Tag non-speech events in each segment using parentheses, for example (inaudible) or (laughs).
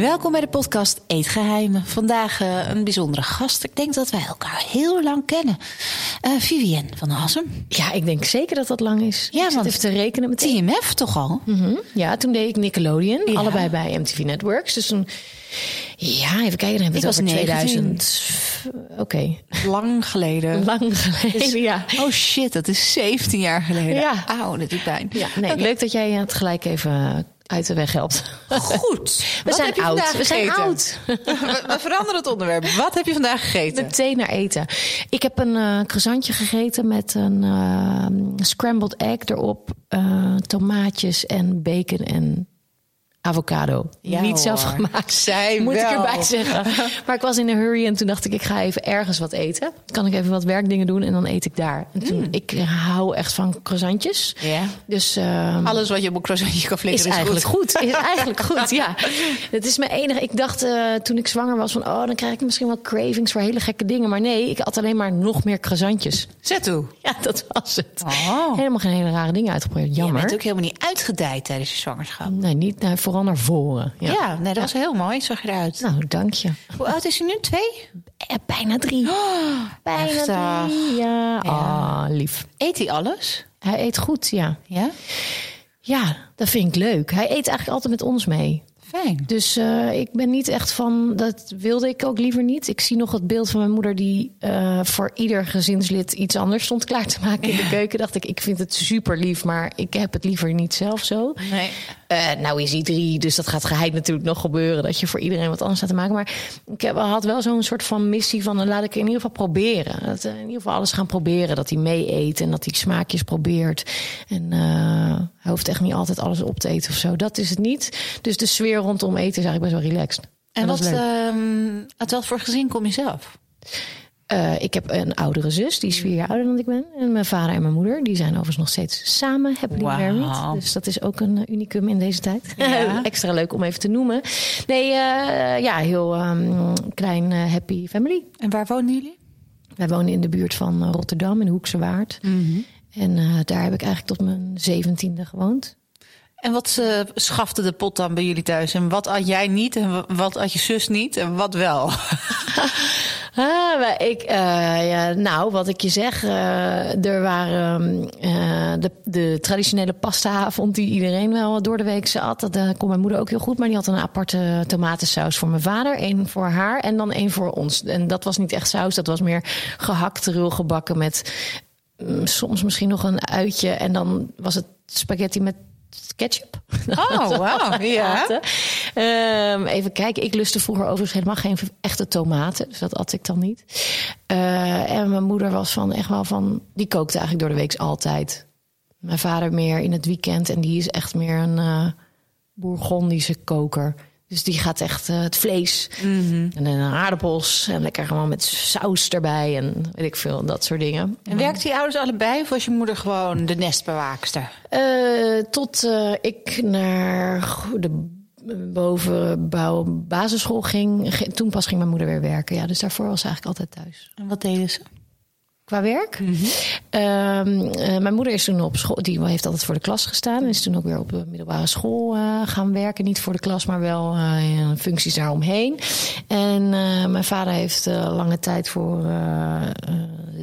Welkom bij de podcast Eetgeheimen. Vandaag uh, een bijzondere gast. Ik denk dat wij elkaar heel lang kennen. Uh, Vivienne van Assem. Ja, ik denk zeker dat dat lang is. Ja, ik want even te rekenen met TMF toch al? Mm -hmm. Ja, toen deed ik Nickelodeon. Ja. Allebei bij MTV Networks. Dus toen... Ja, even kijken. Dan hebben we het over 2000. Oké. Okay. Lang geleden. Lang geleden, dus, ja. Oh shit, dat is 17 jaar geleden. Ja. Auw, dat doet pijn. Ja, nee, okay. leuk dat jij het gelijk even uit de weg helpt. Goed. (laughs) We zijn oud. We zijn oud. we, veranderen het onderwerp. Wat heb je vandaag gegeten? Meteen naar eten. Ik heb een uh, croissantje gegeten met een uh, scrambled egg erop, uh, tomaatjes en bacon en avocado. Ja, Niet zelf gemaakt. (laughs) Zij Moet wel. ik erbij zeggen. (laughs) Maar ik was in een hurry en toen dacht ik, ik ga even ergens wat eten. Kan ik even wat werkdingen doen en dan eet ik daar. En toen, Mm. ik hou echt van croissantjes. Ja. Dus uh, Alles wat je op een croissantje kan is flikkeren is, eigenlijk goed. goed. Is (laughs) eigenlijk goed, ja. Het is mijn enige. Ik dacht uh, toen ik zwanger was van, oh, dan krijg ik misschien wel cravings voor hele gekke dingen. Maar nee, ik had alleen maar nog meer croissantjes. Zet toe. Ja, dat was het. Oh. Helemaal geen hele rare dingen uitgeprobeerd. Jammer. Je bent ook helemaal niet uitgedijd tijdens je zwangerschap. Nee, niet, nou, vooral naar voren. Ja, ja nee, dat was heel mooi. Zag je eruit. Nou, dank je. Hoe oud is hij nu? Twee? Eh, bijna drie. Oh, bijna heftig. drie. Ja. Ja. Ah, lief. Eet hij alles? Hij eet goed, ja. Ja? Ja, dat vind ik leuk. Hij eet eigenlijk altijd met ons mee. Fijn. Dus uh, ik ben niet echt van, dat wilde ik ook liever niet. Ik zie nog het beeld van mijn moeder die uh, voor ieder gezinslid iets anders stond klaar te maken in de keuken. Dacht ik, ik vind het super lief, maar ik heb het liever niet zelf zo. Nee. Uh, nou is hij drie, dus dat gaat geheid natuurlijk nog gebeuren. Dat je voor iedereen wat anders staat te maken. Maar ik heb, had wel zo'n soort van missie van, laat ik in ieder geval proberen. Dat, in ieder geval alles gaan proberen. Dat hij mee eet en dat hij smaakjes probeert. En hij hoeft echt niet altijd alles op te eten of zo. Dat is het niet. Dus de sfeer rondom eten is eigenlijk best wel relaxed. En, en wat, um, uit wat voor gezin kom je zelf? Uh, ik heb een oudere zus, die is vier jaar ouder dan ik ben. En mijn vader en mijn moeder, die zijn overigens nog steeds samen, happily wow. married. Dus dat is ook een unicum in deze tijd. Ja. (laughs) Extra leuk om even te noemen. Nee, uh, ja, heel um, klein uh, happy family. En waar wonen jullie? Wij wonen in de buurt van Rotterdam, in Hoekse Waard. Mm -hmm. En daar heb ik eigenlijk tot mijn zeventiende gewoond. En wat uh, schafte de pot dan bij jullie thuis? En wat at jij niet? En wat at je zus niet? En wat wel? (laughs) ah, ik, uh, ja, nou, wat ik je zeg. Uh, er waren de, de, traditionele pastaavond die iedereen wel door de week at. Dat kon mijn moeder ook heel goed. Maar die had een aparte tomatensaus voor mijn vader. Eén voor haar en dan één voor ons. En dat was niet echt saus. Dat was meer gehakt, rulgebakken met mm, soms misschien nog een uitje. En dan was het spaghetti met ketchup. (laughs) Oh, wow. Ja. Um, even kijken. Ik lustte vroeger overigens helemaal geen echte tomaten. Dus dat at ik dan niet. Uh, en mijn moeder was van echt wel van... Die kookte eigenlijk door de week altijd. Mijn vader meer in het weekend. En die is echt meer een uh, Bourgondische koker. Dus die gaat echt uh, het vlees mm -hmm. en dan aardappels en lekker gewoon met saus erbij en weet ik veel, dat soort dingen. En werkten je ouders allebei of was je moeder gewoon de nestbewaakster? Uh, tot uh, ik naar de bovenbouw basisschool ging, toen pas ging mijn moeder weer werken. Ja, dus daarvoor was ze eigenlijk altijd thuis. En wat deden ze? Qua werk. Mm -hmm. uh, mijn moeder is toen op school, die heeft altijd voor de klas gestaan. En is toen ook weer op de middelbare school uh, gaan werken. Niet voor de klas, maar wel uh, functies daaromheen. En eh, mijn vader heeft lange tijd voor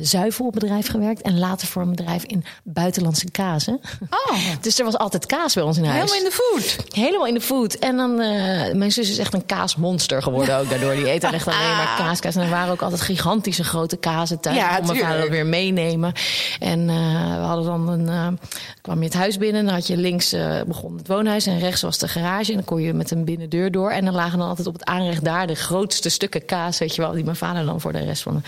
zuivelbedrijf gewerkt. En later voor een bedrijf in buitenlandse kazen. Oh. (laughs) dus er was altijd kaas bij ons in huis. Helemaal in de food. Helemaal in de food. En dan, mijn zus is echt een kaasmonster geworden ook daardoor. Die eet dan echt alleen maar (laughs) kaaskaas. En er waren ook altijd gigantische grote kazen thuis. Ja, weer meenemen. En uh, we hadden dan een. Uh, kwam je het huis binnen, dan had je links uh, begon het woonhuis en rechts was de garage. En dan kon je met een binnendeur door. En dan lagen dan altijd op het aanrecht daar de grootste stukken kaas, weet je wel, die mijn vader dan voor de rest van het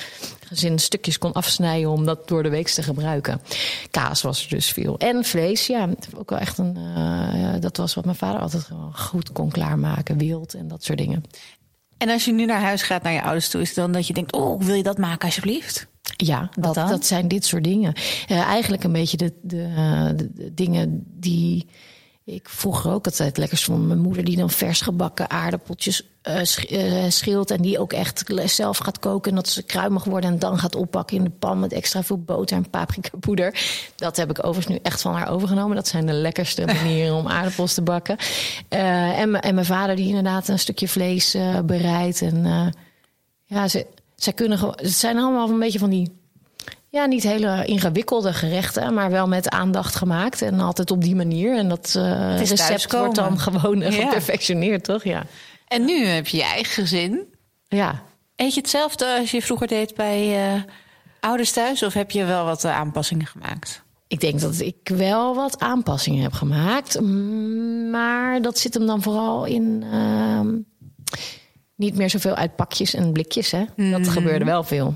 gezin stukjes kon afsnijden om dat door de week te gebruiken. Kaas was er dus veel. En vlees, ja, ook wel echt een. uh, dat was wat mijn vader altijd gewoon goed kon klaarmaken. Wild en dat soort dingen. En als je nu naar huis gaat naar je ouders toe, is het dan dat je denkt: Oh, wil je dat maken alsjeblieft? Ja, dat, dat zijn dit soort dingen. Eh, eigenlijk een beetje de, de, eh, de- de dingen die ik vroeger ook altijd lekker vond. Mijn moeder die dan vers gebakken aardappeltjes eh, sch- eh, schilt... en die ook echt zelf gaat koken... en dat ze kruimig worden en dan gaat oppakken in de pan... met extra veel boter en paprikapoeder. Dat heb ik overigens nu echt van haar overgenomen. Dat zijn de lekkerste (laughs) manieren om aardappels te bakken. Eh, en, en mijn vader die inderdaad een stukje vlees eh, bereidt. En eh, ja, ze, zij kunnen gewoon... Het zijn allemaal een beetje van die ja, niet hele ingewikkelde gerechten, maar wel met aandacht gemaakt. En altijd op die manier. En dat eh, is recept wordt dan gewoon Ja. geperfectioneerd, toch? Ja. En nu heb je je eigen gezin. ja. Eet je hetzelfde als je vroeger deed bij eh, ouders thuis? Of heb je wel wat eh, aanpassingen gemaakt? Ik denk dat ik wel wat aanpassingen heb gemaakt. Mm, Maar dat zit hem dan vooral in ehm, niet meer zoveel uit pakjes en blikjes. Hè? Dat gebeurde wel veel.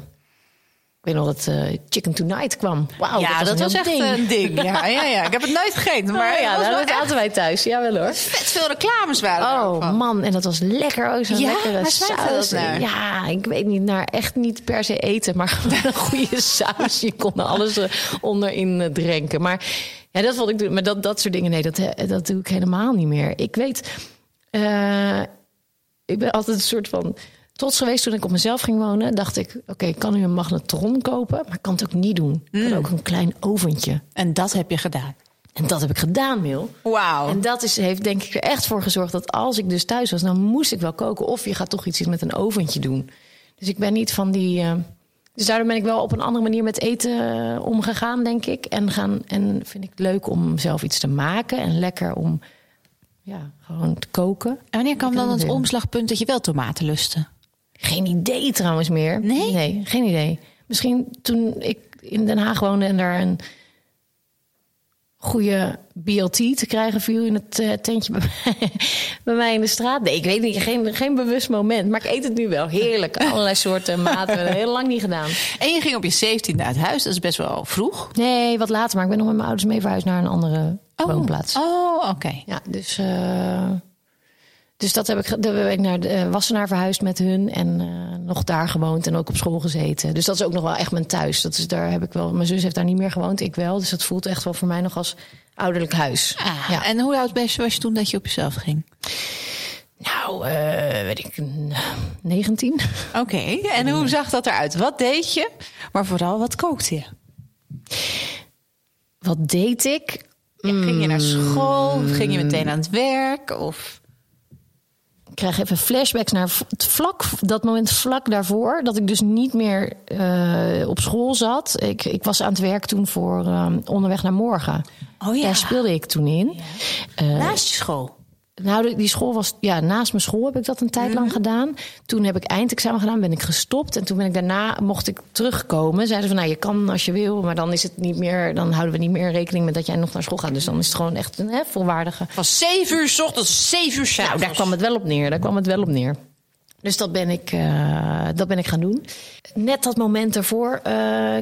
Ik weet nog dat eh, Chicken Tonight kwam. Wauw, ja, dat was, echt ding. een ding. Ja, ja, ja. Ik heb het nooit gegeten, maar Maar ja, dat aten wij thuis. Ja, wel hoor. vet veel reclames waren Oh man, en dat was lekker. Oh, zo'n Ja, lekkere saus. Ja, ik weet niet, naar echt niet per se eten, maar (laughs) gewoon een goede saus. Je kon alles eh, onderin eh, drenken. Maar ja, dat vond ik. Maar dat, dat soort dingen, nee, dat, dat doe ik helemaal niet meer. Ik weet, ik ben altijd een soort van trots geweest toen ik op mezelf ging wonen. Dacht ik, oké, ik kan nu een magnetron kopen, maar ik kan het ook niet doen. Ik Mm. kan ook een klein oventje. En dat heb je gedaan. En dat heb ik gedaan, Mil. Wauw. En dat is, heeft denk ik er echt voor gezorgd dat als ik dus thuis was, dan moest ik wel koken. Of je gaat toch iets met een oventje doen. Dus ik ben niet van die. eh, dus daardoor ben ik wel op een andere manier met eten eh, omgegaan, denk ik. En, gaan, en vind ik het leuk om zelf iets te maken. En lekker om ja, gewoon te koken. En wanneer kwam dan het omslagpunt dat je wel tomaten lustte? Geen idee trouwens meer. Nee? Nee, geen idee. Misschien toen ik in Den Haag woonde en daar een goede BLT te krijgen viel in het eh, tentje bij mij, (laughs) bij mij in de straat. Nee, ik weet niet, geen, geen bewust moment. Maar ik eet het nu wel. Heerlijk. (laughs) Allerlei soorten maten. Heel lang niet gedaan. En je ging op je 17e uit huis, dat is best wel vroeg. Nee, wat later. Maar ik ben nog met mijn ouders mee verhuisd naar een andere woonplaats. Oh, oké. Ja, dus, eh, dus dat heb ik, daar ben ik naar de, eh, Wassenaar verhuisd met hun en eh, nog daar gewoond en ook op school gezeten. Dus dat is ook nog wel echt mijn thuis. Dat is, daar heb ik wel, mijn zus heeft daar niet meer gewoond, ik wel. Dus dat voelt echt wel voor mij nog als ouderlijk huis. Ah, ja. En hoe oud je was je toen dat je op jezelf ging? Nou, eh, weet ik, n- 19. Oké, en hoe zag dat eruit? Wat deed je? Maar vooral, wat kookte je? Wat deed ik? Ja, ging je naar school? Mm. Ging je meteen aan het werk? Of... Ik krijg even flashbacks naar het vlak, dat moment vlak daarvoor. Dat ik dus niet meer eh, op school zat. Ik, ik was aan het werk toen voor eh, Onderweg naar Morgen. Oh ja. Daar speelde ik toen in. Eh, Naast je school? Nou, die- school was... Ja, naast mijn school heb ik dat een tijd Mhm. lang gedaan. Toen heb ik eindexamen gedaan, ben ik gestopt. En toen ben ik daarna, mocht ik terugkomen. Zeiden ze van, nou, je kan als je wil. Maar dan is het niet meer... Dan houden we niet meer rekening met dat jij nog naar school gaat. Dus dan is het gewoon echt een hè, volwaardige... Van 7 uur 's ochtends, 7 uur 's Nou, daar kwam het wel op neer. Daar kwam het wel op neer. Dus dat ben ik, eh, dat ben ik gaan doen. Net dat moment ervoor eh,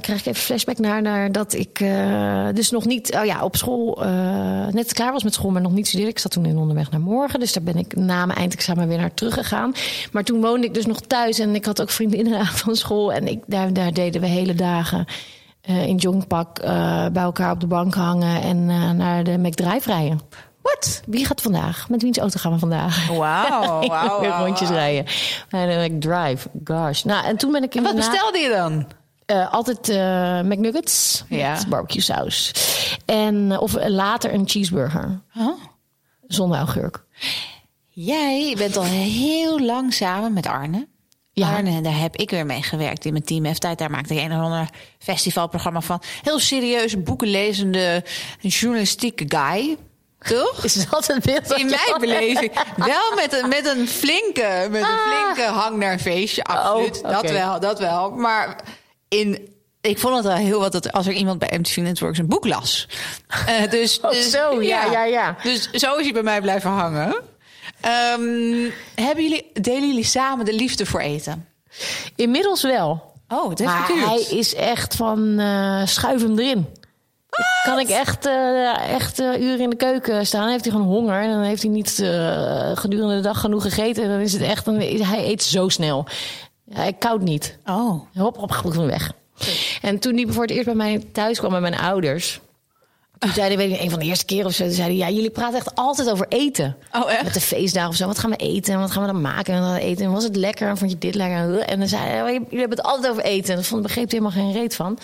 krijg ik even flashback naar, naar dat ik eh, dus nog niet oh ja, op school net klaar was met school, maar nog niet studeerde. Ik zat toen in onderweg naar morgen. Dus daar ben ik na mijn eindexamen weer naar teruggegaan. Maar toen woonde ik dus nog thuis en ik had ook vriendinnen (laughs) van school. En ik, daar, daar deden we hele dagen in jongpak bij elkaar op de bank hangen en naar de McDrive rijden. Wat? Wie gaat vandaag? Met wiens auto gaan we vandaag? Wauw, (laughs) wauw, rondjes rijden. En dan ik drive. Gosh. Nou, en toen ben ik En wat bestelde je dan? eh, altijd eh, McNuggets Ja. met barbecue saus. En, eh, of later een cheeseburger. Zonder augurk. Jij bent al heel lang samen met Arne. Ja. Arne, daar heb ik weer mee gewerkt in mijn team F-tijd. Daar maakte ik een of ander festivalprogramma van. Heel serieus, boekenlezende, journalistieke guy. Toch? Is dat het beeld? dat In mijn beleving. Wel met een, met een flinke, met een flinke hang naar een feestje. Absoluut. Oh, Dat wel, dat wel. Maar in. Ik vond het wel heel wat dat als er iemand bij MTV Networks een boek las. Eh, dus, Oh, dus- zo, ja, ja, ja. Dus zo is hij bij mij blijven hangen. Ehm, hebben jullie, delen jullie samen de liefde voor eten? Inmiddels wel. Oh, het heeft Maar geduurd. hij is echt van eh schuif hem erin. Kan ik echt, eh, echt eh, uren in de keuken staan? Heeft hij gewoon honger en dan heeft hij niet eh, gedurende de dag genoeg gegeten. En dan is het echt, een, hij eet zo snel. Hij koud niet. Oh. Hop, hop, goed weg. En toen die voor het eerst bij mij thuis kwam met mijn ouders. Toen zeiden, weet ik, een van de eerste keren of zo, zeiden ja, jullie praten echt altijd over eten. Oh, echt? Met de feestdagen of zo. Wat gaan we eten? En wat gaan we dan maken? En we eten? En was het lekker? En vond je dit lekker? En dan zei hij, oh, jullie hebben het altijd over eten. En dat vond, begreep hij helemaal geen reet van.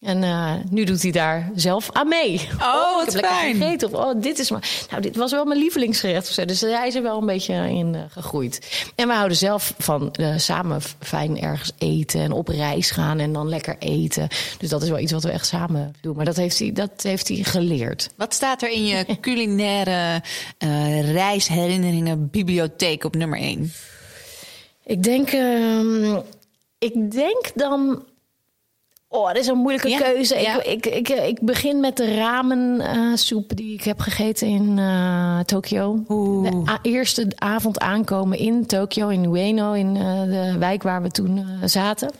En eh, nu doet hij daar zelf aan mee. Oh, wat ik heb fijn. gegeten. Of, oh, dit is maar. Nou, dit was wel mijn lievelingsgerecht. Of zo. Dus hij is er wel een beetje in eh, gegroeid. En we houden zelf van eh, samen fijn ergens eten en op reis gaan en dan lekker eten. Dus dat is wel iets wat we echt samen doen. Maar dat heeft hij, dat heeft hij geleerd. Wat staat er in je (laughs) culinaire reisherinneringen bibliotheek op nummer 1? Ik denk, ehm, ik denk dan. Oh, dat is een moeilijke Ja, keuze. ja. Ik, ik, ik, ik begin met de ramen eh, soep die ik heb gegeten in eh Tokio. De eerste avond aankomen in Tokio, in Ueno, in eh, de wijk waar we toen eh, zaten.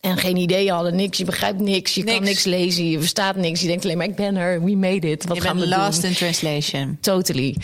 En geen idee hadden, niks. Je begrijpt niks. Je kan Niks. lezen. Je verstaat niks. Je denkt alleen maar, ik ben er. We made it. Wat Je gaan we lost doen? in translation. Totally.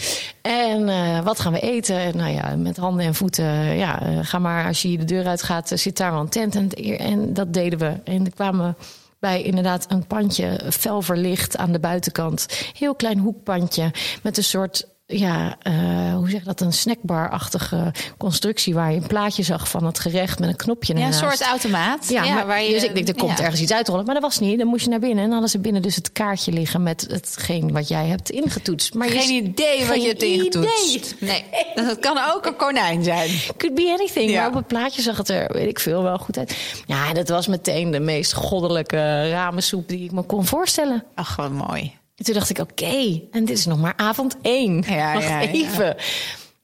En eh, wat gaan we eten? En nou ja, met handen en voeten. Ja, eh, ga maar als je de deur uit gaat, eh, zit daar wel een tent. En, en dat deden we. En er kwamen bij inderdaad een pandje, fel verlicht aan de buitenkant. Heel klein hoekpandje met een soort. Ja, eh, hoe zeg je dat? Een snackbar-achtige constructie waar je een plaatje zag van het gerecht met een knopje Ja, een soort automaat. Ja, maar, waar je, dus ik denk, er komt ja. ergens iets uitrollen. Maar dat was niet. Dan moest je naar binnen. En dan hadden ze binnen dus het kaartje liggen met hetgeen wat jij hebt ingetoetst. Maar je- Geen idee wat geen je hebt ingetoetst. idee. Nee, dat kan ook een konijn zijn. Could be anything. Ja. Maar op het plaatje zag het er, weet ik veel, wel goed uit. Ja, dat was meteen de meest goddelijke ramensoep die ik me kon voorstellen. Ach, wat mooi. En toen dacht ik, oké, en dit is nog maar avond één. Ja, Wacht ja, even.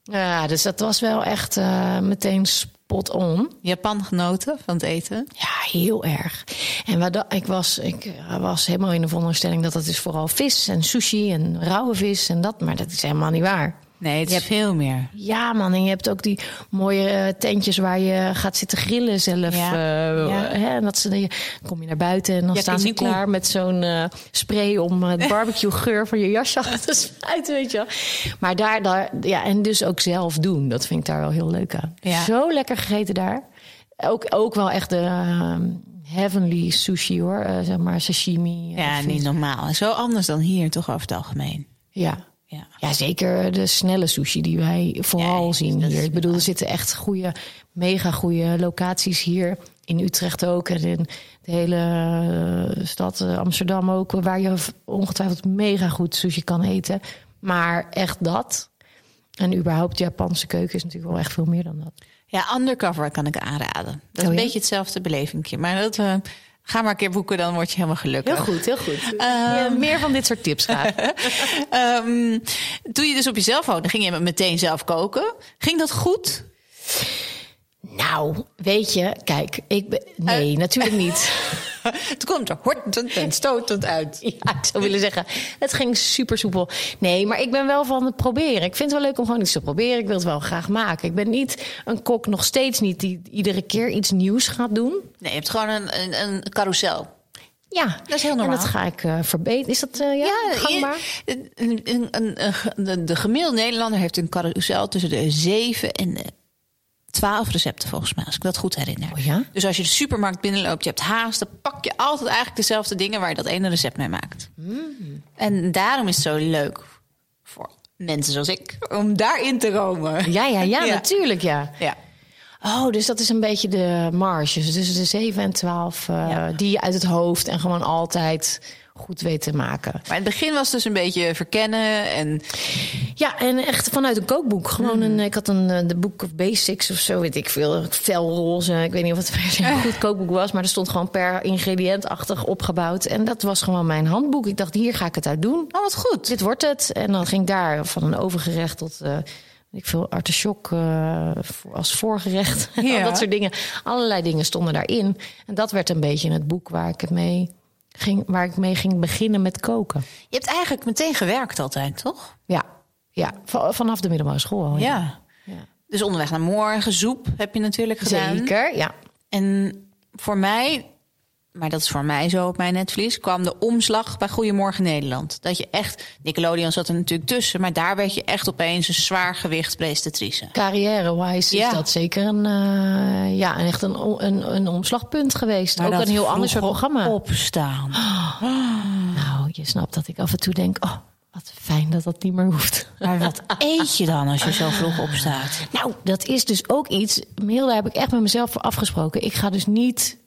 Ja. dus dat was wel echt eh, meteen spot on. Japan genoten van het eten? Ja, heel erg. En wat, ik, was, ik eh, was helemaal in de veronderstelling dat het is vooral vis en sushi en rauwe vis en dat. Maar dat is helemaal niet waar. Nee, het Je is hebt- veel meer. Ja, man. En je hebt ook die mooie eh, tentjes waar je gaat zitten grillen zelf. Ja. eh, Ja. Hè, en dat ze, dan kom je naar buiten en dan Ja, staan ze klaar met zo'n eh, spray om de (laughs) barbecue geur van je jasje af te spuiten, weet je wel. Maar daar, daar, ja, en dus ook zelf doen. Dat vind ik daar wel heel leuk aan. Ja. Zo lekker gegeten daar. Ook, ook wel echt de eh, heavenly sushi hoor. Zeg maar sashimi. Ja, niet normaal. Zo anders dan hier, toch over het algemeen. Ja. Ja. Ja, zeker de snelle sushi die wij vooral Ja, zien hier. Ik bedoel, er zitten echt goede, mega goede locaties hier. In Utrecht ook en in de hele eh, stad eh, Amsterdam ook. Waar je ongetwijfeld mega goed sushi kan eten. Maar echt dat. En überhaupt de Japanse keuken is natuurlijk wel echt veel meer dan dat. Ja, Undercover kan ik aanraden. Dat is Oh, een beetje hetzelfde belevingje. Maar dat, eh, ga maar een keer boeken, dan word je helemaal gelukkig. Heel goed, heel goed. (laughs) Ja, meer van dit soort tips graag. (laughs) Ehm, toen je dus op jezelf woonde, ging je meteen zelf koken. Ging dat goed? nou, weet je, kijk, ik ben... Nee, natuurlijk niet. (laughs) Toen komt er hortend en stotend uit. (laughs) Ja, ik zou willen zeggen, het ging super soepel. Nee, maar ik ben wel van het proberen. Ik vind het wel leuk om gewoon iets te proberen. Ik wil het wel graag maken. Ik ben niet een kok, nog steeds niet, die iedere keer iets nieuws gaat doen. Nee, je hebt gewoon een, een, een carousel. Ja, Dat is heel En normaal. dat ga ik eh, verbeteren. Is dat eh, ja, gangbaar? je- een, een, een, de gemiddelde Nederlander heeft een carousel tussen de 7 en de 12 recepten volgens mij, als ik dat goed herinner. Oh ja? Dus als je de supermarkt binnenloopt, je hebt haast, dan pak je altijd eigenlijk dezelfde dingen waar je dat ene recept mee maakt. Mm. En daarom is het zo leuk voor mensen zoals ik om daarin te komen. Ja, ja, ja, (laughs) Ja. natuurlijk, ja. Ja. Oh, dus dat is een beetje de marges. Dus de 7 en 12, eh, Ja. die je uit het hoofd en gewoon altijd goed weet te maken. Maar in het begin was het dus een beetje verkennen en Ja, en echt vanuit een kookboek. Gewoon een, ik had een eh, de Book of Basics of zo, weet ik veel. Felroze. Ik weet niet of het (laughs) een goed kookboek was, maar er stond gewoon per ingrediëntachtig opgebouwd. En dat was gewoon mijn handboek. Ik dacht, hier ga ik het uit doen. oh wat goed. Dit wordt het. En dan ging ik daar van een overgerecht tot. eh ik veel artichok eh, voor- als voorgerecht. (laughs) Ja. Al dat soort dingen. Allerlei dingen stonden daarin. En dat werd een beetje het boek waar ik het mee ging, waar ik mee ging beginnen met koken. Je hebt eigenlijk meteen gewerkt altijd, toch? Ja, ja. Va- vanaf de middelbare school al. Ja. Ja. Dus onderweg naar morgen, zoep heb je natuurlijk gedaan. Zeker, ja. En voor mij maar dat is voor mij zo op mijn netvlies, kwam de omslag bij Goedemorgen Nederland. Dat je echt, Nickelodeon zat er natuurlijk tussen, maar daar werd je echt opeens een zwaar gewicht presentatrice. Carrière-wise Ja. is dat zeker een, eh, ja, echt een, een, een omslagpunt geweest. Ook een heel ander soort programma. Opstaan. (gasps) Nou, je snapt dat ik af en toe denk, oh, wat fijn dat dat niet meer hoeft. Maar wat eet je dan als je zo vroeg opstaat? Nou, dat is dus ook iets. Mail, daar heb ik echt met mezelf voor afgesproken. Ik ga dus niet.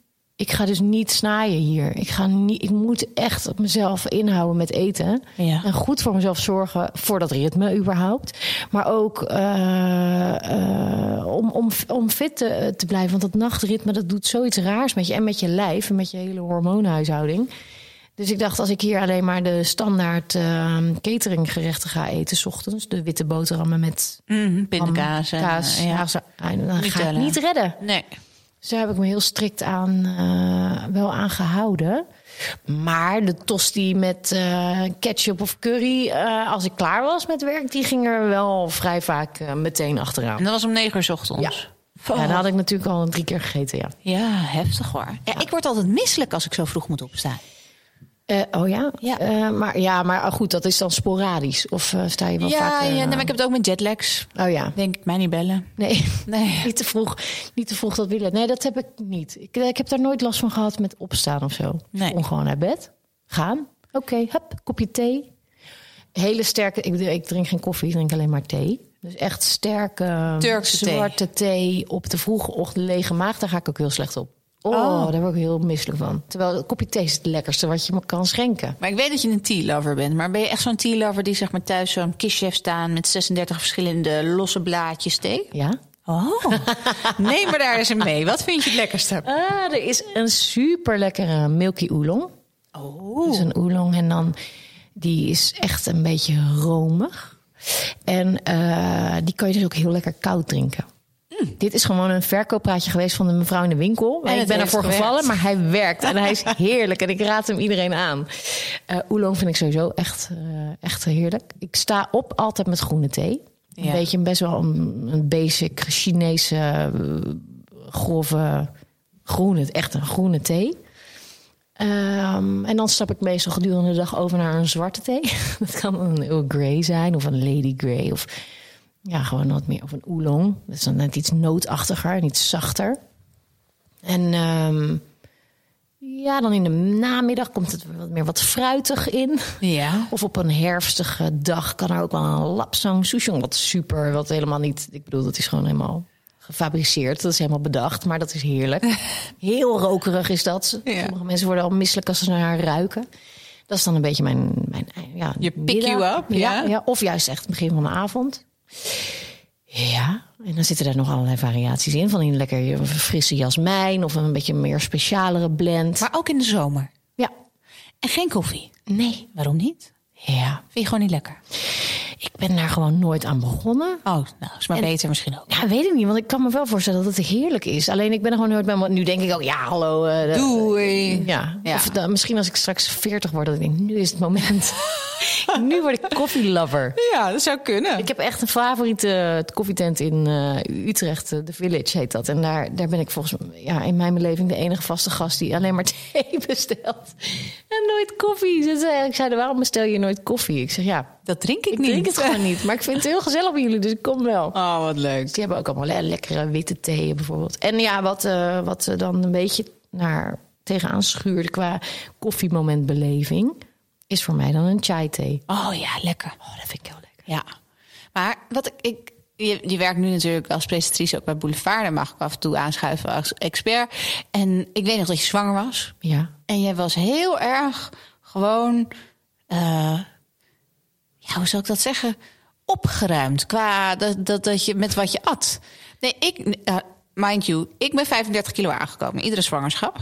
Ik ga dus niet snaaien hier. Ik, ga niet, ik moet echt op mezelf inhouden met eten. Ja. En goed voor mezelf zorgen voor dat ritme überhaupt. Maar ook eh, eh, om, om, om fit te, te blijven. Want dat nachtritme dat doet zoiets raars met je. En met je lijf en met je hele hormoonhuishouding. Dus ik dacht, als ik hier alleen maar de standaard eh, cateringgerechten ga eten... s ochtends, de witte boterhammen met Mm, pindakaas. en, kaas, eh, ja. ja. ah, dan ga ik niet redden. Nee. Dus daar heb ik me heel strikt aan, eh, wel aan gehouden. Maar de tosti met eh, ketchup of curry, eh, als ik klaar was met werk, die ging er wel vrij vaak meteen achteraan. En dat was om negen uur 's ochtends. Ja. Ja, dat had ik natuurlijk al drie keer gegeten, ja. Ja, heftig hoor. Ja, ik word altijd misselijk als ik zo vroeg moet opstaan. Eh, oh ja? Ja. Eh, maar, ja, maar goed, dat is dan sporadisch. Of eh, sta je wel ja, vaak... ja nee, maar ik heb het ook met jetlags. Oh ja. Denk ik, mij niet bellen. Nee. (laughs) Nee. (laughs) niet te vroeg, niet te vroeg dat willen. Nee, dat heb ik niet. Ik, ik heb daar nooit last van gehad met opstaan of zo. Nee. Om gewoon naar bed, gaan. Oké, hup, kopje thee. Hele sterke, ik, ik drink geen koffie, ik drink alleen maar thee. Dus echt sterke Turkse thee. zwarte thee. op de vroege ochtend lege maag, daar ga ik ook heel slecht op. Oh, Oh. daar word ik heel misselijk van. Terwijl een kopje thee is het lekkerste wat je me kan schenken. Maar ik weet dat je een tea-lover bent. Maar ben je echt zo'n tea-lover die zeg maar thuis zo'n kistje heeft staan... met 36 verschillende losse blaadjes thee? Ja? Oh, (laughs) neem me daar eens in mee. Wat vind je het lekkerste? Ah, er is een super lekkere Milky Oolong. Oh. Dus een oolong en dan die is echt een beetje romig. En eh, die kan je dus ook heel lekker koud drinken. Dit is gewoon een verkooppraatje geweest van de mevrouw in de winkel. En ik ben ervoor gewerkt. gevallen, maar hij werkt. En hij is (laughs) heerlijk. En ik raad hem iedereen aan. Eh oolong vind ik sowieso echt, eh, echt heerlijk. Ik sta op altijd met groene thee. Een Ja. beetje best wel een, een basic Chinese eh, grove groene, echt een groene thee. Ehm, en dan stap ik meestal gedurende de dag over naar een zwarte thee. (laughs) Dat kan een Earl Grey zijn of een Lady Grey of ja, gewoon wat meer of een oolong. Dat is dan net iets nootachtiger en iets zachter. En ehm, ja, dan in de namiddag komt het wat meer wat fruitig in. Ja. Of op een herfstige dag kan er ook wel een lapsang souchong. Wat super, wat helemaal niet... Ik bedoel, dat is gewoon helemaal gefabriceerd. Dat is helemaal bedacht, maar dat is heerlijk. (laughs) Heel rokerig is dat. Ja. Sommige mensen worden al misselijk als ze naar haar ruiken. Dat is dan een beetje mijn... mijn ja, Je pick middag. you up, ja. ja. Of juist echt het begin van de avond. Ja, en dan zitten er nog allerlei variaties in. Van een lekker frisse jasmijn of een beetje meer specialere blend. Maar ook in de zomer. ja, En geen koffie. nee. Waarom niet? Ja, Vind je gewoon niet lekker? Ik ben daar gewoon nooit aan begonnen. Oh, nou, is maar beter misschien ook. Ja, weet ik niet, want ik kan me wel voorstellen dat het heerlijk is. Alleen ik ben er gewoon nooit bij. Want nu denk ik ook, ja, hallo. eh, de- Doei. Ja. Ja. Of dan, misschien als ik straks 40 word, dat ik denk, nu is het moment. (laughs) nu word ik koffielover. Ja, dat zou kunnen. Ik heb echt een favoriete koffietent in eh, Utrecht, eh, The Village heet dat. En daar, daar ben ik volgens mij ja, in mijn beleving de enige vaste gast die alleen maar (laughs) thee bestelt. En nooit koffie. Ze zei, ik zei, waarom bestel je nooit koffie? Ik zeg, ja, dat drink ik, ik niet. drink het gewoon niet. Maar ik vind het heel gezellig bij jullie, dus ik kom wel. Oh, wat leuk. Die hebben ook allemaal le- lekkere witte theeën bijvoorbeeld. En ja, wat, eh, wat eh, dan een beetje naar tegenaan schuurde qua koffiemomentbeleving... is voor mij dan een chai thee. Oh ja, lekker. Oh, dat vind ik heel lekker. Ja. Maar wat ik... ik je, je werkt nu natuurlijk als presentatrice ook bij Boulevard. Daar mag ik af en toe aanschuiven als expert. En ik weet nog dat je zwanger was. Ja. En jij was heel erg gewoon... eh, ja, hoe zou ik dat zeggen? Opgeruimd qua dat, dat, dat je met wat je at. Nee, ik... eh, mind you, ik ben 35 kilo aangekomen. Iedere zwangerschap.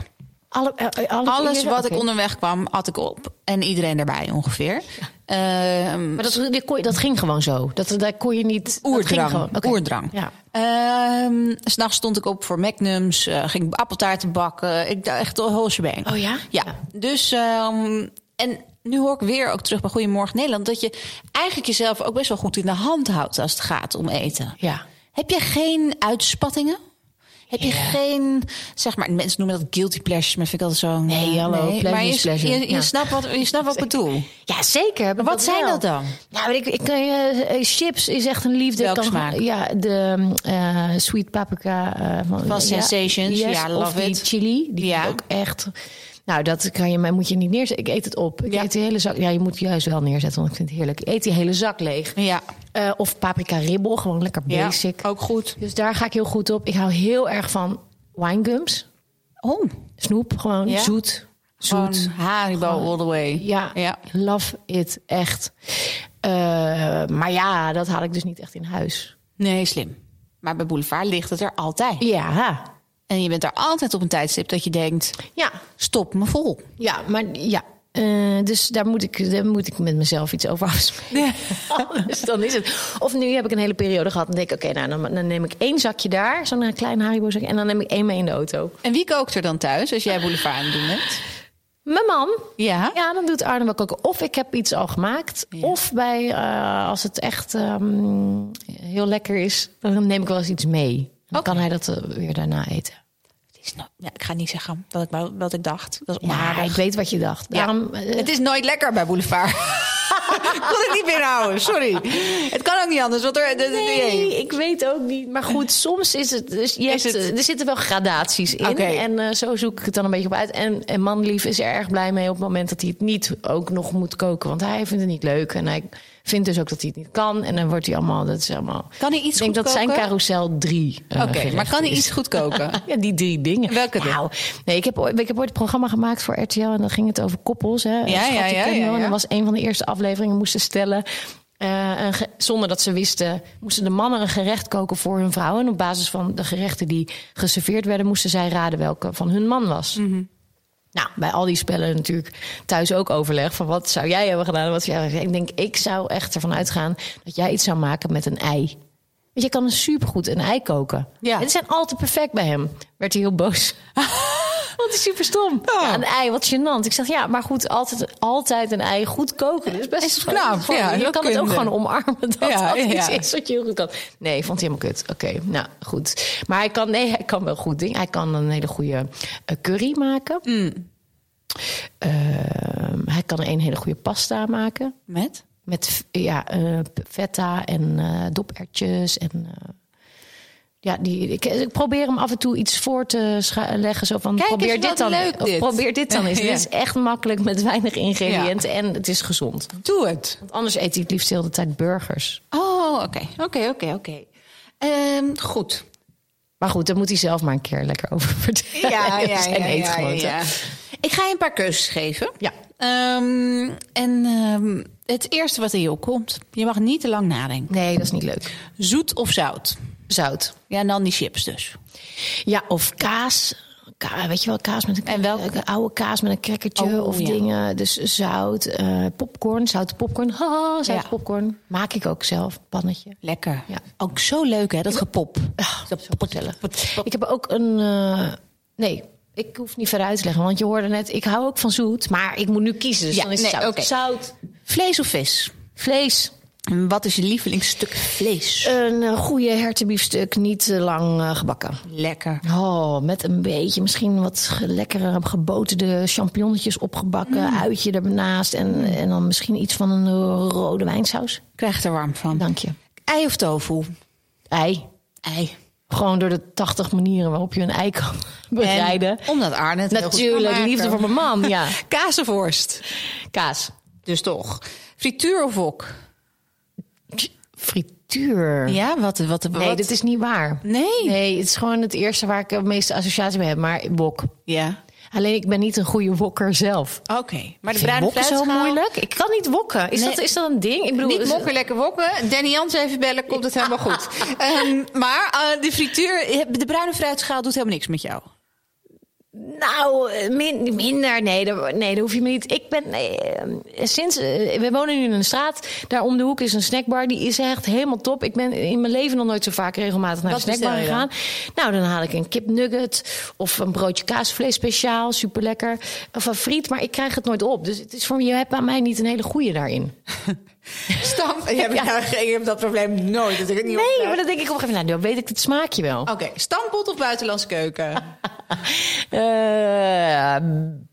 Alle, eh, alle Alles wat ik onderweg kwam, at ik op. En iedereen daarbij ongeveer. Ehm, Maar dat, dat, kon dat ging gewoon zo. Dat, daar kon je niet... Oerdrang. gewoon. Oké. Oerdrang. Ja. Ehm, S'nachts stond ik op voor magnums, eh, ging appeltaarten bakken. Ik dacht echt een whole shebang. Oh ja? Ja, dus... ehm, en nu hoor ik weer ook terug bij Goedemorgen Nederland... dat je eigenlijk jezelf ook best wel goed in de hand houdt als het gaat om eten. Ja. Heb je geen uitspattingen? Heb je geen, zeg maar, mensen noemen dat guilty pleasures, maar vind ik altijd zo. Nee, hallo, pleasure maar je, je, je ja. snapt wat, je snapt wat ik bedoel. Ja, zeker. ik Wat zijn wel. dat dan? Nou, ik, ik, eh, eh, chips is echt een liefde. Welke Ik kan- smaak? Ja, de eh, sweet paprika eh, van, Van Sensations. yes, Ja, of love die it. chili. Die Ja. ja. ook echt. Nou, dat kan je, maar moet je niet neerzetten. Ik eet het op. Ik Ja. eet die hele zak. Ja, je moet juist wel neerzetten, want ik vind het heerlijk. Ik eet die hele zak leeg. Ja, Eh, of paprika ribbel, gewoon lekker ja basic. ook goed. Dus daar ga ik heel goed op. Ik hou heel erg van winegums. Oh, Snoep, gewoon Ja? zoet. Zoet. Haribo all the way. Ja, Ja. love it, echt. Eh, maar ja, dat haal ik dus niet echt in huis. Nee, slim. Maar bij Boulevard ligt het er altijd. Ja, En je bent er altijd op een tijdstip dat je denkt, ja, stop me vol. ja, maar ja. Eh, dus daar moet, ik, daar moet ik met mezelf iets over afspreken. (laughs) dus dan is het. Of nu heb ik een hele periode gehad en denk ik, oké, nou, dan, dan neem ik één zakje daar, zo'n klein Haribo zakje, en dan neem ik één mee in de auto. En wie kookt er dan thuis als jij Boulevard aan het doen bent? Mijn man. Ja. Ja, dan doet Arne wel koken. Of ik heb iets al gemaakt. Ja. Of bij, eh, als het echt ehm, heel lekker is, dan neem ik wel eens iets mee. Dan kan hij dat eh, weer daarna eten. Is ja, ik ga niet zeggen wat ik, wat ik dacht. Dat is Ja, ik weet wat je dacht. Ja. Daarom, eh, Het is nooit lekker bij Boulevard. (laughs) (laughs) ik kon het niet meer houden, sorry. Het kan ook niet anders. Want er, Nee, ik weet ook niet. Maar goed, (laughs) soms is het. Dus je Is hebt, het- eh, Er zitten wel gradaties in. En eh, zo zoek ik het dan een beetje op uit. En, en manlief is er erg blij mee op het moment dat hij het niet ook nog moet koken. Want hij vindt het niet leuk. En hij vindt dus ook dat hij het niet kan. En dan wordt hij allemaal. Dat is allemaal. Kan hij iets Ik denk goed dat zijn carousel drie. eh, Oké, maar kan hij iets goed koken? (laughs) Ja, die drie dingen. Welke dingen? nou, nee, ik heb, ooit, ik heb ooit een programma gemaakt voor RTL en dan ging het over koppels. Hè, ja, ja, ja, ja. En dat was een van de eerste afleveringen moesten stellen. eh, een zonder dat ze wisten, moesten de mannen een gerecht koken voor hun vrouw. En op basis van de gerechten die geserveerd werden, moesten zij raden welke van hun man was. Mhm. Nou, bij al die spellen natuurlijk thuis ook overleg van wat zou jij hebben gedaan? en Wat zou jij hebben gedaan? Ik denk, ik zou echt ervan uitgaan dat jij iets zou maken met een ei. Want je kan supergoed een ei koken. Ja. En die zijn altijd perfect bij hem. Werd hij heel boos. (laughs) Want het is super stom. Ja, een ei, wat gênant. Ik zeg, ja, maar goed, altijd, altijd een ei goed koken. Dus best Is knap, gewoon- ja, Je kan het ook gewoon omarmen dat Ja, dat iets is wat je heel goed kan. Nee, vond hij helemaal kut. Oké, nou goed. Maar hij kan, nee, hij kan wel goed dingen. Hij kan een hele goede eh, curry maken. Mm. Ehm, hij kan een hele goede pasta maken. Met? Met ja, eh, feta en eh dopertjes. En, ja, die, ik, ik probeer hem af en toe iets voor te leggen. Zo van, Kijk eens probeer dit dan. leuk of dit. probeer dit dan (laughs) eens. Ja. Dit is echt makkelijk met weinig ingrediënten. En het is gezond. Doe het. Want anders eet hij het liefst de hele tijd burgers. Oh, oké. Oké, oké, oké. Ehm, Goed. Maar goed, daar moet hij zelf maar een keer lekker (laughs) over vertellen. Ja, ja, (laughs) ja, ja. Ik ga je een paar keuzes geven. Ja. Ehm, en ehm, het eerste wat in je opkomt. Je mag niet te lang nadenken. Nee, dat is niet leuk. Zoet of zout? Zout. Ja, en dan die chips dus. Ja, of kaas. Ka- weet je wel, kaas met een En welke? een oude kaas met een crackertje Oh, of ja. dingen. Dus zout, eh, popcorn, zoute popcorn. Haha, (laughs) zoute Ja. popcorn. Maak ik ook zelf, pannetje. Lekker. Ja. Ook zo leuk, hè, dat gepop. Gezellig. Ik heb ook een. eh, nee, ik hoef niet verder uit te leggen, want je hoorde net, ik hou ook van zoet, maar ik moet nu kiezen. Dus Ja, dan is het nee, zout. Zout, Vlees of vis? vlees. Wat is je lievelingsstuk vlees? Een eh, goede hertenbiefstuk, niet te lang eh, gebakken. Lekker. Oh, met een beetje, misschien wat lekkere geboterde champignonnetjes opgebakken, uitje ernaast en, en dan misschien iets van een eh, rode wijnsaus. Krijg er warm van. Dank je. Ei of tofu? Ei. Ei. Gewoon door de 80 manieren waarop je een ei kan bereiden. En omdat Arne het heel goed kan Natuurlijk, liefde voor mijn man, ja. (laughs) Kazenvorst. Kaas. Dus toch. Frituur of wok? Frituur. Ja, wat? wat, wat Nee, dit is niet waar. Nee? Nee, het is gewoon het eerste waar ik de meeste associatie mee heb. Maar wok. Ja. Alleen ik ben niet een goede wokker zelf. Oké. Maar de bruine wokken zo moeilijk? Ik kan niet wokken. Is, Nee. dat, is dat een ding? Ik bedoel, Niet is- mokken, lekker wokken. Danny Jans even bellen, komt het helemaal goed. (laughs) Ehm, maar eh, de frituur, de bruine fruitschaal doet helemaal niks met jou. Nou, min- minder. Nee, dat, nee, hoef je me niet. Ik ben nee, eh, sinds eh, we wonen nu in een straat. Daar om de hoek is een snackbar. Die is echt helemaal top. Ik ben in mijn leven nog nooit zo vaak regelmatig naar Wat de snackbar gegaan. Nou, dan haal ik een kipnugget of een broodje kaasvlees speciaal, super lekker. Of een friet, maar ik krijg het nooit op. Dus het is voor me, je hebt bij mij niet een hele goede daarin. (laughs) Stamp. (laughs) Je hebt, ja. dat probleem nooit. Dat ik het niet Nee, maar dan denk ik op een gegeven moment, nou, dan weet ik het smaakje wel. Oké, stampot of buitenlandse keuken? (laughs) (laughs) Eh,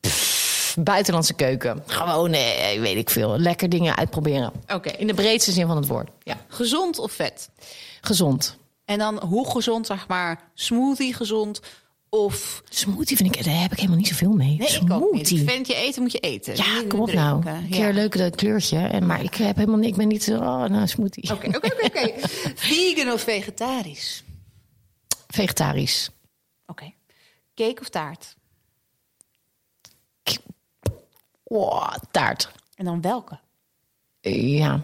pff, buitenlandse keuken. Gewoon, eh, weet ik veel. Lekker dingen uitproberen. Oké. In de breedste zin van het woord. Ja. Gezond of vet? Gezond. En dan hoe gezond, zeg maar, smoothie gezond of... Smoothie vind ik, daar heb ik helemaal niet zoveel mee. Nee, ik ook niet. Smoothie. Ik vind je eten moet je eten. Ja, niet kom op nou. drinken. Een keer een leuk dat kleurtje. En, maar ik, heb helemaal, niet- ik ben niet zo, oh, nou, smoothie. Oké, oké, oké, oké. (laughs) Vegan of vegetarisch? Vegetarisch. Oké. Cake of taart? Oh, taart. En dan welke? Ja.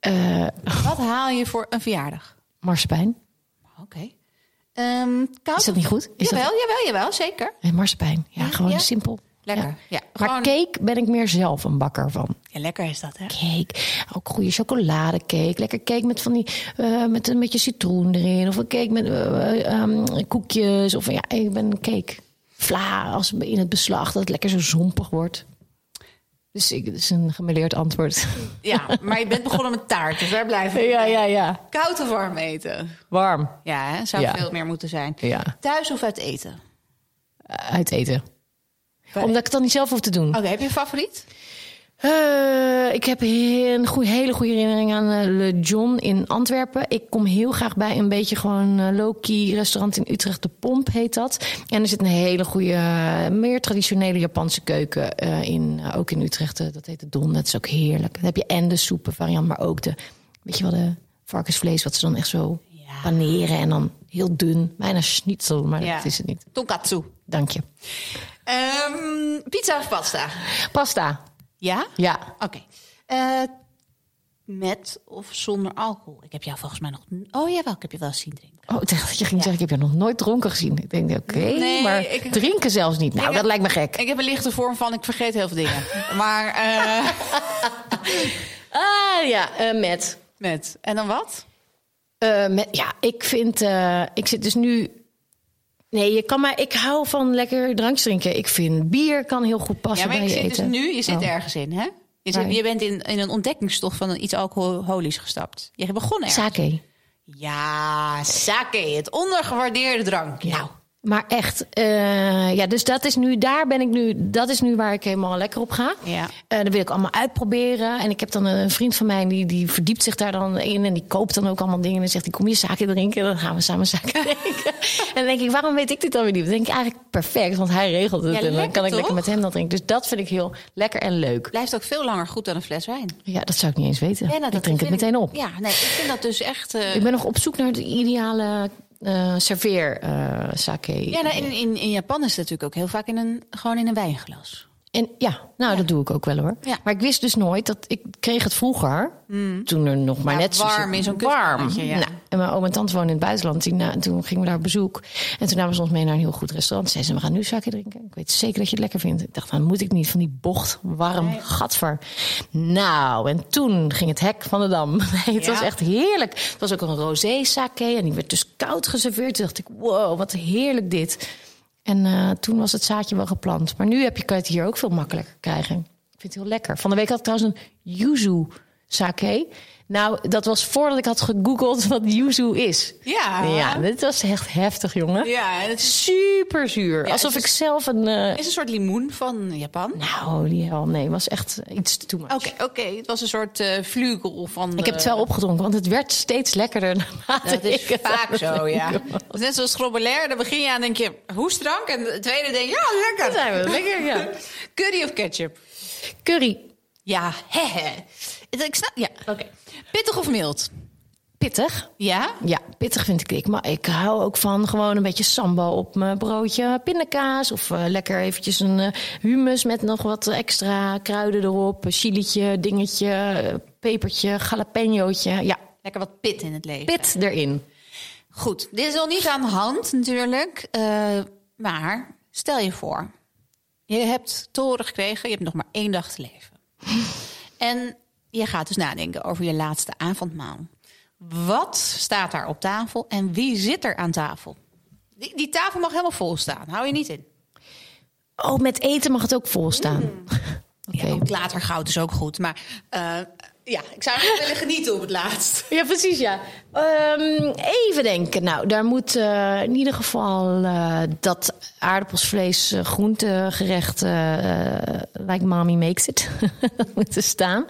Eh Wat haal je voor een verjaardag? marsepein. Oké. Ehm, koud Is dat niet goed? Is jawel, dat... jawel, jawel, zeker. Eh, marsepein. Ja, Ja, gewoon ja. simpel. Lekker. Ja, Maar gewoon- cake ben ik meer zelf een bakker van. Ja, lekker is dat, hè? cake. Ook goede chocoladecake. Lekker cake met van die eh, met een beetje citroen erin. Of een cake met eh, eh, ehm, koekjes. Of ja, ik ben cake. Vla als in het beslag dat het lekker zo zompig wordt. Dus ik, dat is een gemeleerd antwoord. (laughs) Ja, maar je bent begonnen met taart, dus waar blijven we? (laughs) ja, ja, ja. Koud of warm eten? Warm. Ja, hè? zou Ja. veel meer moeten zijn. Ja. Thuis of uit eten? Uit eten. Omdat ik het dan niet zelf hoef te doen. Oké, heb je een favoriet? Eh, ik heb een goeie, hele goede herinnering aan eh, Le John in Antwerpen. Ik kom heel graag bij een beetje gewoon eh, low-key restaurant in Utrecht. De Pomp heet dat. En er zit een hele goede, meer traditionele Japanse keuken in. ook in Utrecht. dat heet de Don. Dat is ook heerlijk. Dan heb je en de soepen variant, maar ook de, weet je wel, de varkensvlees. Wat ze dan echt zo Ja. paneren. En dan heel dun. Bijna schnitzel, maar Ja. dat is het niet. Tonkatsu. Dank je. Ehm, pizza of pasta? Pasta. Ja? Ja. Oké. Eh, met of zonder alcohol? Ik heb jou volgens mij nog... Oh jawel, ik heb je wel eens zien drinken. Oh, ik dacht dat je ging zeggen, ik heb je nog nooit dronken gezien. Ik denk, oké, Nee, maar ik- drinken zelfs niet. Nou, Ik dat heb- lijkt me gek. Ik heb een lichte vorm van, ik vergeet heel veel dingen. (laughs) maar eh, (laughs) Ah, ja, eh, met. met. En dan wat? Met. Ja, ik vind, ik zit dus nu... Nee, je kan maar, ik hou van lekker drankjes drinken. Ik vind bier kan heel goed passen Ja, maar bij je zit dus eten. nu, je zit Oh. ergens in, hè? Je, zit, je bent in, in een ontdekkingstocht van iets alcoholisch gestapt. Je hebt begonnen ergens. Sake. Ja, sake, het ondergewaardeerde drankje. Nou, maar echt. eh, ja, dus dat is nu, daar ben ik nu, dat is nu waar ik helemaal lekker op ga. Ja. Eh dat wil ik allemaal uitproberen. En ik heb dan een vriend van mij, die, die verdiept zich daar dan in. En die koopt dan ook allemaal dingen. En dan zegt hij, kom je zaken drinken? En dan gaan we samen zaken (laughs) drinken. en dan denk ik, waarom weet ik dit dan weer niet? Dan denk ik eigenlijk perfect, want hij regelt het. Ja, en dan lekker, kan ik toch? lekker met hem dat drinken. Dus dat vind ik heel lekker en leuk. Blijft ook veel langer goed dan een fles wijn. Ja, dat zou ik niet eens weten. Ja, nou, ik drink het meteen op. Ja, nee, ik vind dat dus echt... eh, Ik ben nog op zoek naar de ideale eh serveer eh sake. Ja, nou, in, in, in Japan is het natuurlijk ook heel vaak in een, gewoon in een wijnglas. En ja, nou, dat doe ik ook wel hoor. Ja. Maar ik wist dus nooit dat ik kreeg het vroeger, toen er nog maar Ja, net zo warm in zo'n warm. Nou, en mijn oom en tante wonen in het buitenland. Die, na- toen gingen we daar op bezoek. En toen namen ze ons mee naar een heel goed restaurant. Zeiden ze, we gaan nu sake drinken. Ik weet zeker dat je het lekker vindt. Ik dacht, dan moet ik niet van die bocht, warm, gadver. Nou, en toen ging het hek van de dam. (laughs) Nee, het was echt heerlijk. Het was ook een rosé sake en die werd dus koud geserveerd. Toen dacht ik, wow, wat heerlijk dit. En eh, toen was het zaadje wel geplant. Maar nu heb je, kan je het hier ook veel makkelijker krijgen. Ik vind het heel lekker. Van de week had ik trouwens een yuzu sake. Nou, dat was voordat ik had gegoogeld wat yuzu is. Ja. Ja, dit was echt heftig, jongen. Ja, en het is, Super zuur. Ja, Alsof ik is- zelf een... eh, is een soort limoen van Japan. nou, die hel, nee, was echt iets te much. Oké, oké. Het was een soort eh vlugel van... Ik heb het wel opgedronken, want het werd steeds lekkerder. (laughs) naarmate Dat is ik vaak het zo, ja. was. Net zoals schrobbelair. Dan begin je aan denk je, hoestdrank. En de tweede denk je, ja, lekker. Zijn we lekker, ja. (laughs) Curry of ketchup? Curry, Ja, (laughs) hehe. Ik snap, ja, oké. Pittig of mild? pittig. Ja? Ja, pittig vind ik dik. Maar ik hou ook van gewoon een beetje sambal op mijn broodje pindakaas. Of eh, lekker eventjes een eh, hummus met nog wat extra kruiden erop. Een chilietje, dingetje, eh, pepertje, jalapenootje. Ja, Lekker wat pit in het leven. pit erin. Goed, dit is al niet aan de hand natuurlijk. eh, maar Stel je voor, je hebt te horen gekregen, je hebt nog maar één dag te leven. (laughs) En je gaat dus nadenken over je laatste avondmaal. Wat staat daar op tafel en wie zit er aan tafel? Die, die tafel mag helemaal vol staan, hou je niet in. Oh, met eten mag het ook vol staan. (laughs) Oké. Ja, ook later goud is ook goed, maar eh, ja, ik zou willen genieten op het laatst. Ja, precies, ja. Ehm, even denken. Nou, daar moet eh, in ieder geval eh, dat aardappelsvlees uh, groentegerecht like mommy makes it dat (laughs) moet er staan.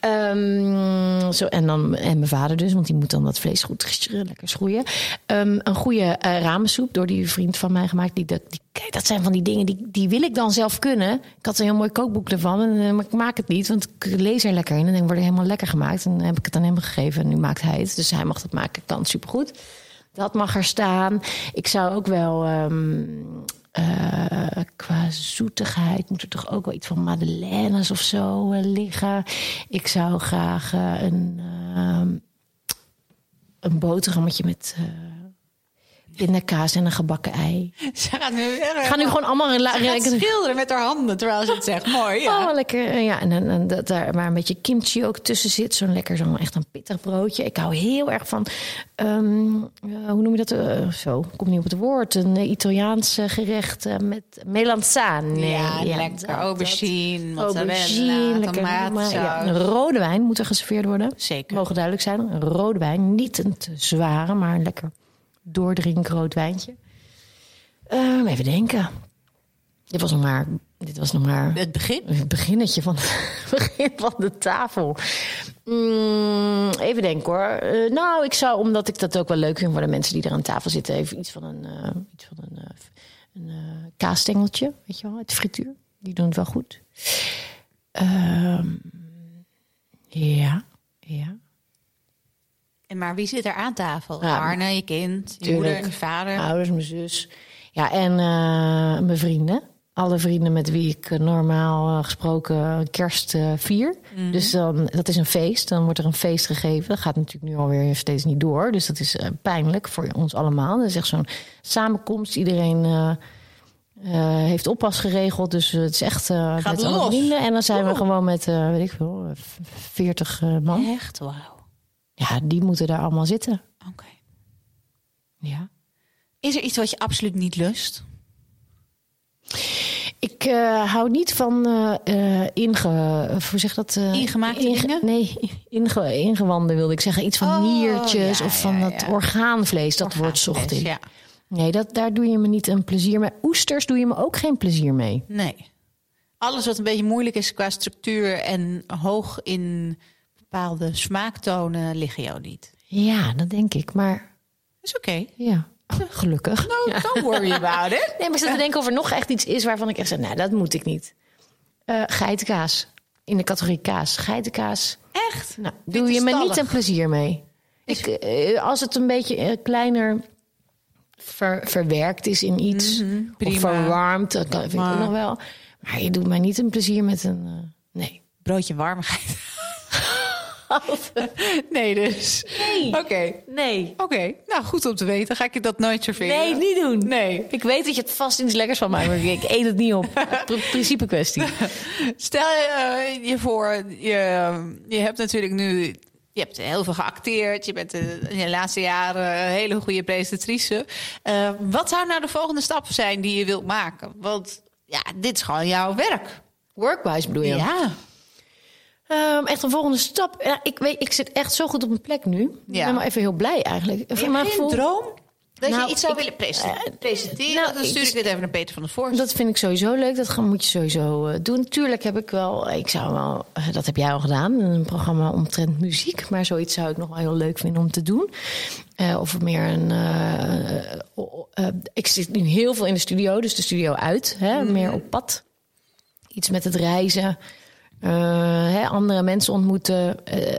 Ehm, zo, en, dan, en mijn vader dus, want die moet dan dat vlees goed lekker schroeien. Um, een goede ramensoep door die vriend van mij gemaakt. Die, die, kijk, dat zijn van die dingen, die, die wil ik dan zelf kunnen. Ik had een heel mooi kookboek ervan, maar ik maak het niet, want ik lees er lekker in. En dan wordt helemaal lekker gemaakt. En dan heb ik het aan hem gegeven en nu maakt hij het. Dus hij mag dat maken, kan supergoed. Dat mag er staan. Ik zou ook wel um, uh, qua zoetigheid moet er toch ook wel iets van madeleines of zo uh, liggen. Ik zou graag uh, een, een boterhammetje met pindakaas en een gebakken ei. Ze gaat nu, gaan nu gewoon allemaal schilderen met haar handen terwijl ze het zegt. (laughs) Mooi. Ja. Oh, lekker. Ja, en, en, en dat daar maar een beetje kimchi ook tussen zit. Zo'n lekker, zo'n echt een pittig broodje. Ik hou heel erg van, um, uh, hoe noem je dat? Uh, zo, kom niet op het woord. Een uh, Italiaans gerecht met melanzane. Ja, ja, lekker. Dat, aubergine, dat. aubergine, lekker. Ja, een rode wijn moet er geserveerd worden. Zeker. Mogen duidelijk zijn. Een rode wijn. Niet een te zware, maar een lekker doordrink rood wijntje. Uh, even denken. Dit was nog maar. Dit was nog maar. Het begin? Het beginnetje van, (laughs) begin van de tafel. Mm, even denken hoor. Uh, nou, ik zou, omdat ik dat ook wel leuk vind voor de mensen die er aan tafel zitten, even iets van een, uh, iets van een, een kaasstengeltje, weet je wel, het frituur. Die doen het wel goed. Ehm, ja, ja. En maar wie zit er aan tafel? Ja, Arne, je kind, je tuurlijk. moeder, je vader. Ouders, mijn zus. Ja, en uh, mijn vrienden. Alle vrienden met wie ik normaal uh, gesproken kerst uh, vier. Mm -hmm. Dus dan, dat is een feest. Dan wordt er een feest gegeven. Dat gaat natuurlijk nu alweer steeds niet door. Dus dat is pijnlijk voor ons allemaal. Dat is echt zo'n samenkomst. Iedereen heeft oppas geregeld. Dus het is echt met alle vrienden. En dan zijn we gewoon met, weet ik veel, 40 man. Echt, wauw. Ja, die moeten daar allemaal zitten. Oké. Okay. Ja. Is er iets wat je absoluut niet lust? Ik uh, hou niet van uh, inge, hoe zeg dat? Uh, Ingemaakte inge, dingen? Nee, inge, ingewanden wilde ik zeggen. Iets van oh, niertjes ja, of van ja, dat ja. orgaanvlees. Dat wordt zocht. Nee, dat, daar doe je me niet een plezier mee. Oesters doe je me ook geen plezier mee. Nee. Alles wat een beetje moeilijk is qua structuur en hoog in bepaalde smaaktonen liggen jou niet. Ja, dat denk ik. Maar is oké. Okay. Ja. Gelukkig. No, ja. don't worry about it. Nee, maar ik te denken of er nog echt iets is waarvan ik echt zeg, nou, dat moet ik niet. Uh, geitenkaas. In de categorie kaas. Geitenkaas. Echt? Nou, doe je me niet een plezier mee. Ik, uh, als het een beetje uh, kleiner ver, verwerkt is in iets. Mm -hmm, of verwarmd, dat kan, vind ik ook nog wel. Maar je doet mij niet een plezier met een... nee. Broodje warmigheid. Nee, dus. Nee. Oké. Okay. Nee. Oké. Okay. Nou, goed om te weten. Ga ik je dat nooit serveren? Nee, niet doen. Nee. Ik weet dat je het vast iets lekkers van mij maar ik eet het niet op. (laughs) Principe kwestie. Stel uh, je voor, je, je hebt natuurlijk nu je hebt heel veel geacteerd. Je bent in de laatste jaren een hele goede presentatrice. Uh, wat zou nou de volgende stap zijn die je wilt maken? Want ja, dit is gewoon jouw werk. Workwise bedoel je? Ja. Um, echt een volgende stap. Ja, ik, weet, ik zit echt zo goed op mijn plek nu. Ja. Ik ben maar even heel blij eigenlijk. Je maar geen droom? Dat nou, je iets zou ik, willen presenteren? presenteren nou, dan stuur ik, ik dit even naar Peter van der Voorst. Dat vind ik sowieso leuk. Dat moet je sowieso uh, doen. Tuurlijk heb ik wel... Ik zou wel... Uh, dat heb jij al gedaan. Een programma omtrent muziek. Maar zoiets zou ik nog wel heel leuk vinden om te doen. Of meer een... ik zit nu heel veel in de studio. Dus de studio uit. Hè, mm. Meer op pad. Iets met het reizen. Uh, hè, andere mensen ontmoeten. Uh,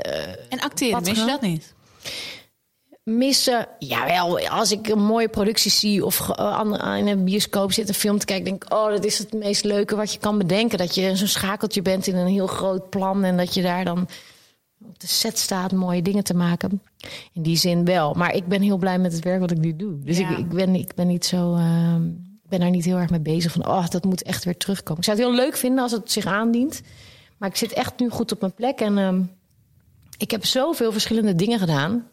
en acteren, mis je dat niet? Missen, jawel. Als ik een mooie productie zie of in een bioscoop zit een film te kijken, denk ik, oh, dat is het meest leuke wat je kan bedenken. Dat je zo'n schakeltje bent in een heel groot plan en dat je daar dan op de set staat mooie dingen te maken. In die zin wel. Maar ik ben heel blij met het werk wat ik nu doe. Dus ja. ik, ik, ben, ik ben niet zo. Uh, ben daar niet heel erg mee bezig. Van, oh, dat moet echt weer terugkomen. Ik zou het heel leuk vinden als het zich aandient. Maar ik zit echt nu goed op mijn plek. En ehm, ik heb zoveel verschillende dingen gedaan.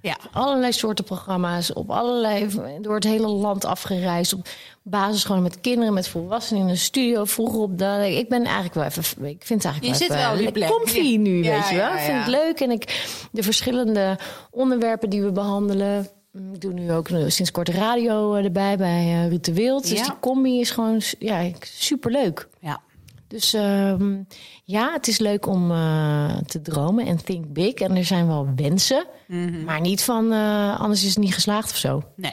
Ja. Allerlei soorten programma's, op allerlei, door het hele land afgereisd. Op basis gewoon met kinderen, met volwassenen in een studio. Vroeger op de. Ik ben eigenlijk wel even. Ik vind het eigenlijk Je wel zit even, wel op je plek. comfy nu, Ja, weet je wel. ja, Ik vind het leuk. En ik, de verschillende onderwerpen die we behandelen. mm, Ik doe nu ook sinds kort radio eh, erbij bij eh Ruud de Wild. Dus Ja. die combi is gewoon ja, superleuk. Ja. Dus ehm, ja, het is leuk om eh, te dromen en think big. En er zijn wel wensen, Mhm. maar niet van eh, anders is het niet geslaagd of zo. Nee.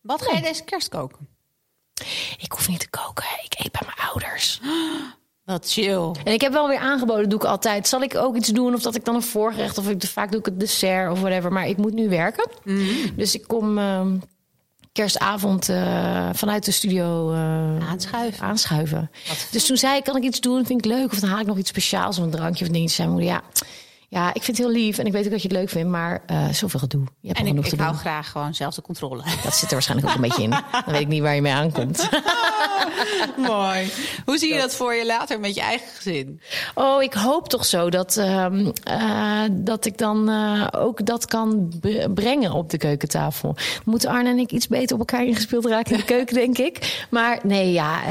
Wat ga je deze kerst koken? Ik hoef niet te koken, ik eet bij mijn ouders. (gasps) Wat chill. En ik heb wel weer aangeboden, doe ik altijd. Zal ik ook iets doen of dat ik dan een voorgerecht of ik, vaak doe ik het dessert of whatever. Maar ik moet nu werken. Dus ik kom ehm, kerstavond eh, vanuit de studio eh, Aanschuiven. aanschuiven. Dus toen zei ik, kan ik iets doen? Vind ik leuk. Of dan haal ik nog iets speciaals of een drankje of dingetje. Zei moeder, ja, ja, ik vind het heel lief. En ik weet ook dat je het leuk vindt. Maar eh, zoveel gedoe. Je hebt En ik, hou graag gewoon zelf de controle. (laughs) Dat zit er waarschijnlijk ook een beetje in. Dan weet ik niet waar je mee aankomt. (laughs) Mooi. Hoe zie je dat voor je later met je eigen gezin? Oh, ik hoop toch zo dat, ehm, eh, dat ik dan eh, ook dat kan brengen op de keukentafel. Moeten Arne en ik iets beter op elkaar ingespeeld raken in de keuken, denk ik. Maar nee, ja,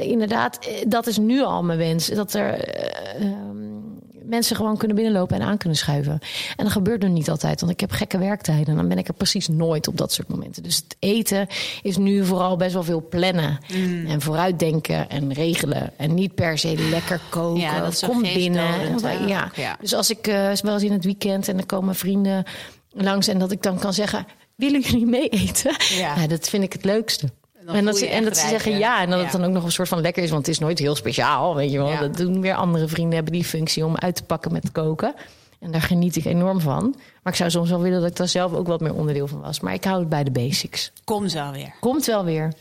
inderdaad, dat is nu al mijn wens. Dat er eh, ehm, mensen gewoon kunnen binnenlopen en aan kunnen schuiven. En dat gebeurt nu niet altijd, want ik heb gekke werktijden. En dan ben ik er precies nooit op dat soort momenten. Dus het eten is nu vooral best wel veel plannen. En vooruitdenken en regelen. En niet per se lekker koken. Ja, dat Kom binnen. En, hè? ja. Ja. Dus als ik eh, wel eens in het weekend en dan komen vrienden langs... en dat ik dan kan zeggen, willen jullie mee eten? Ja. Ja. dat vind ik het leukste. Dan En dat, ze, en dat ze zeggen ja, en dat Ja. het dan ook nog een soort van lekker is, want het is nooit heel speciaal, weet je wel. Ja. Dat doen weer andere vrienden, hebben die functie om uit te pakken met koken. En daar geniet ik enorm van. Maar ik zou soms wel willen dat ik daar zelf ook wat meer onderdeel van was. Maar ik hou het bij de basics. Kom zo weer. Komt wel weer.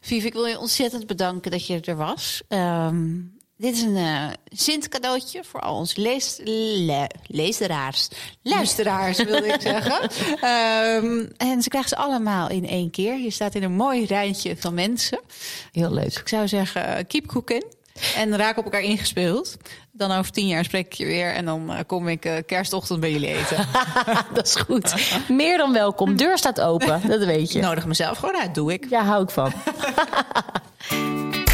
Viv, ik wil je ontzettend bedanken dat je er was. Ehm, dit is een eh Sint cadeautje voor al onze lees, le. Luisteraars, wilde ik (laughs) zeggen. Ehm, en ze krijgen ze allemaal in één keer. Je staat in een mooi rijtje van mensen. Heel leuk. Ik zou zeggen, eh, keep cooking. En raak op elkaar ingespeeld. Dan over tien jaar spreek ik je weer. En dan eh, kom ik kerstochtend bij jullie eten. (laughs) dat is goed. Meer dan welkom. Deur staat open, dat weet je. Nodig mezelf gewoon uit, doe ik. Ja, hou ik van. (laughs)